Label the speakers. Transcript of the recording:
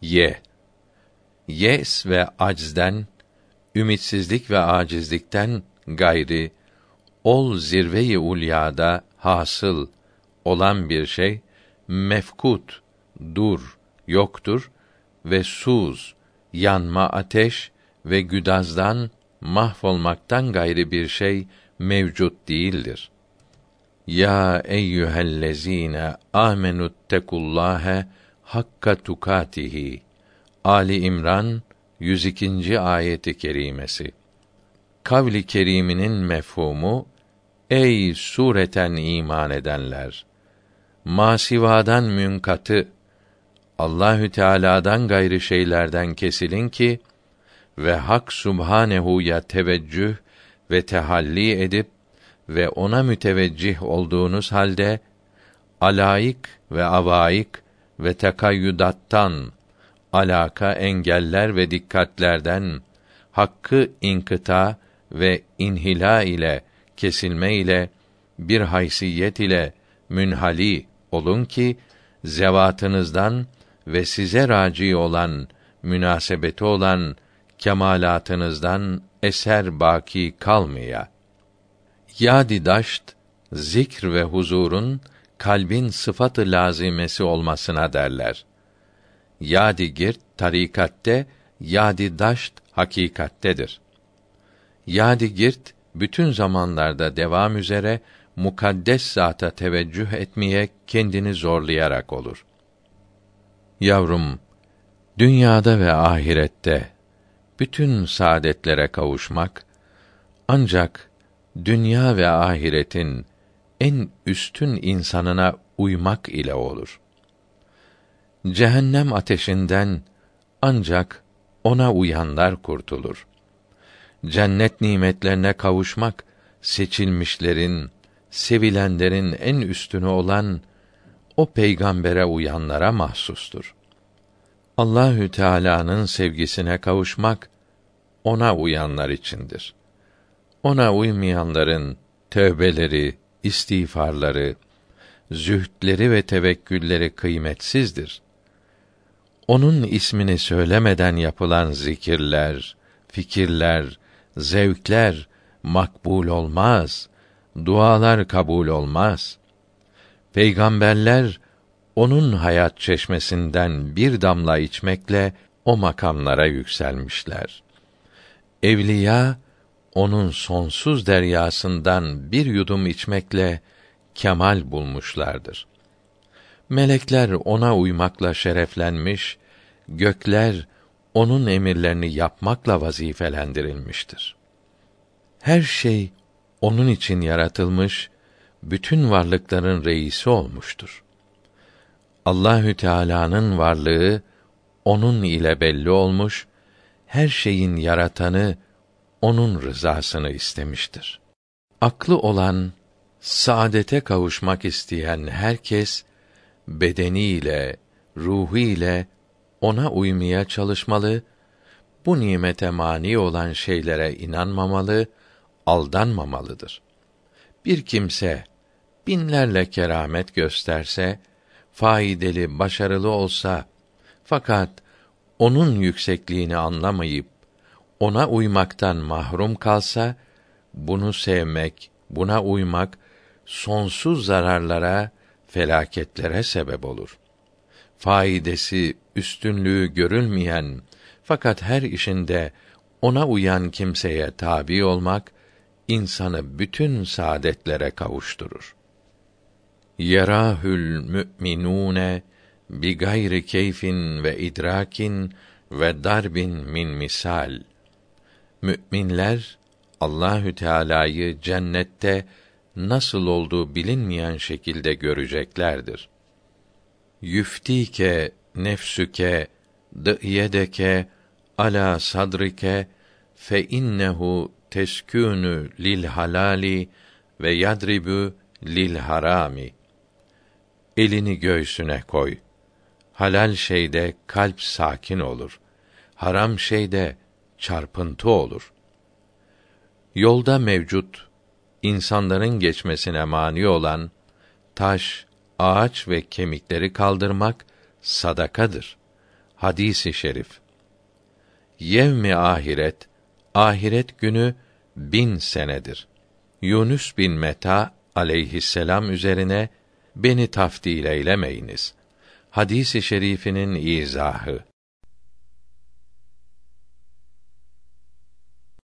Speaker 1: Ye. Yes ve aczden, ümitsizlik ve acizlikten gayri ol zirveyi ulyada hasıl olan bir şey mefkut dur yoktur ve suz yanma ateş ve güdazdan mahvolmaktan gayri bir şey mevcut değildir. Ya eyyühellezine amenüttekullâhe hakka tukatihi. Ali İmran 102. ayeti kerimesi. Kavli keriminin mefhumu ey sureten iman edenler masivadan münkatı Allahü Teala'dan gayrı şeylerden kesilin ki ve Hak Subhanehu'ya teveccüh ve tehalli edip ve ona müteveccih olduğunuz halde alaik ve avaik ve tekayyüdattan alaka engeller ve dikkatlerden hakkı inkıta ve inhila ile kesilme ile bir haysiyet ile münhali olun ki zevatınızdan ve size raci olan münasebeti olan kemalatınızdan eser baki kalmaya. Yadi daşt zikr ve huzurun kalbin sıfatı lazimesi olmasına derler. Yadi girt tarikatte, yadi daşt hakikattedir. Yadi girt bütün zamanlarda devam üzere mukaddes zata teveccüh etmeye kendini zorlayarak olur. Yavrum, dünyada ve ahirette bütün saadetlere kavuşmak ancak dünya ve ahiretin en üstün insanına uymak ile olur. Cehennem ateşinden ancak ona uyanlar kurtulur. Cennet nimetlerine kavuşmak seçilmişlerin, sevilenlerin en üstünü olan o peygambere uyanlara mahsustur. Allahü Teala'nın sevgisine kavuşmak ona uyanlar içindir. Ona uymayanların tövbeleri, istiğfarları, zühdleri ve tevekkülleri kıymetsizdir. Onun ismini söylemeden yapılan zikirler, fikirler, zevkler makbul olmaz. Dualar kabul olmaz. Peygamberler onun hayat çeşmesinden bir damla içmekle o makamlara yükselmişler. Evliya onun sonsuz deryasından bir yudum içmekle kemal bulmuşlardır. Melekler ona uymakla şereflenmiş, gökler onun emirlerini yapmakla vazifelendirilmiştir. Her şey onun için yaratılmış, bütün varlıkların reisi olmuştur. Allahü Teala'nın varlığı onun ile belli olmuş, her şeyin yaratanı onun rızasını istemiştir. Aklı olan saadete kavuşmak isteyen herkes bedeniyle, ruhu ile ona uymaya çalışmalı, bu nimete mani olan şeylere inanmamalı, aldanmamalıdır. Bir kimse binlerle keramet gösterse, faydalı, başarılı olsa fakat onun yüksekliğini anlamayıp ona uymaktan mahrum kalsa bunu sevmek, buna uymak sonsuz zararlara, felaketlere sebep olur. Faidesi, üstünlüğü görülmeyen fakat her işinde ona uyan kimseye tabi olmak insanı bütün saadetlere kavuşturur. Yerahül mü'minune bi gayri keyfin ve idrakin ve darbin min misal. Mü'minler Allahü Teala'yı cennette nasıl olduğu bilinmeyen şekilde göreceklerdir. Yüftike nefsüke dı'yedeke ala sadrike fe innehu teskûnü lil halali ve yadribu lil harami. Elini göğsüne koy. Halal şeyde kalp sakin olur. Haram şeyde çarpıntı olur. Yolda mevcut insanların geçmesine mani olan taş, ağaç ve kemikleri kaldırmak sadakadır. Hadisi şerif. Yevmi ahiret, ahiret günü bin senedir. Yunus bin Meta aleyhisselam üzerine beni taftil eylemeyiniz. Hadisi şerifinin izahı.